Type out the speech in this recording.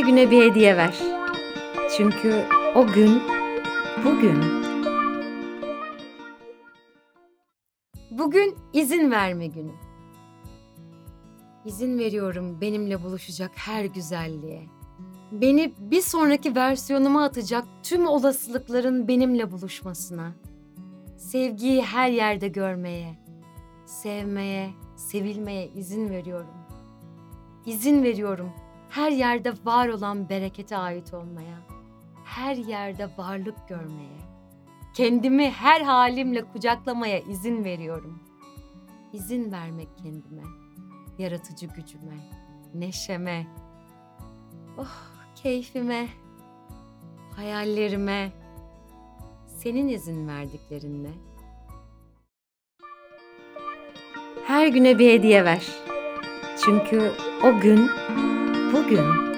güne bir hediye ver. Çünkü o gün bugün. Bugün izin verme günü. İzin veriyorum benimle buluşacak her güzelliğe. Beni bir sonraki versiyonuma atacak tüm olasılıkların benimle buluşmasına. Sevgiyi her yerde görmeye, sevmeye, sevilmeye izin veriyorum. İzin veriyorum her yerde var olan berekete ait olmaya, her yerde varlık görmeye, kendimi her halimle kucaklamaya izin veriyorum. İzin vermek kendime, yaratıcı gücüme, neşeme, oh keyfime, hayallerime, senin izin verdiklerinle. Her güne bir hediye ver. Çünkü o gün bugün.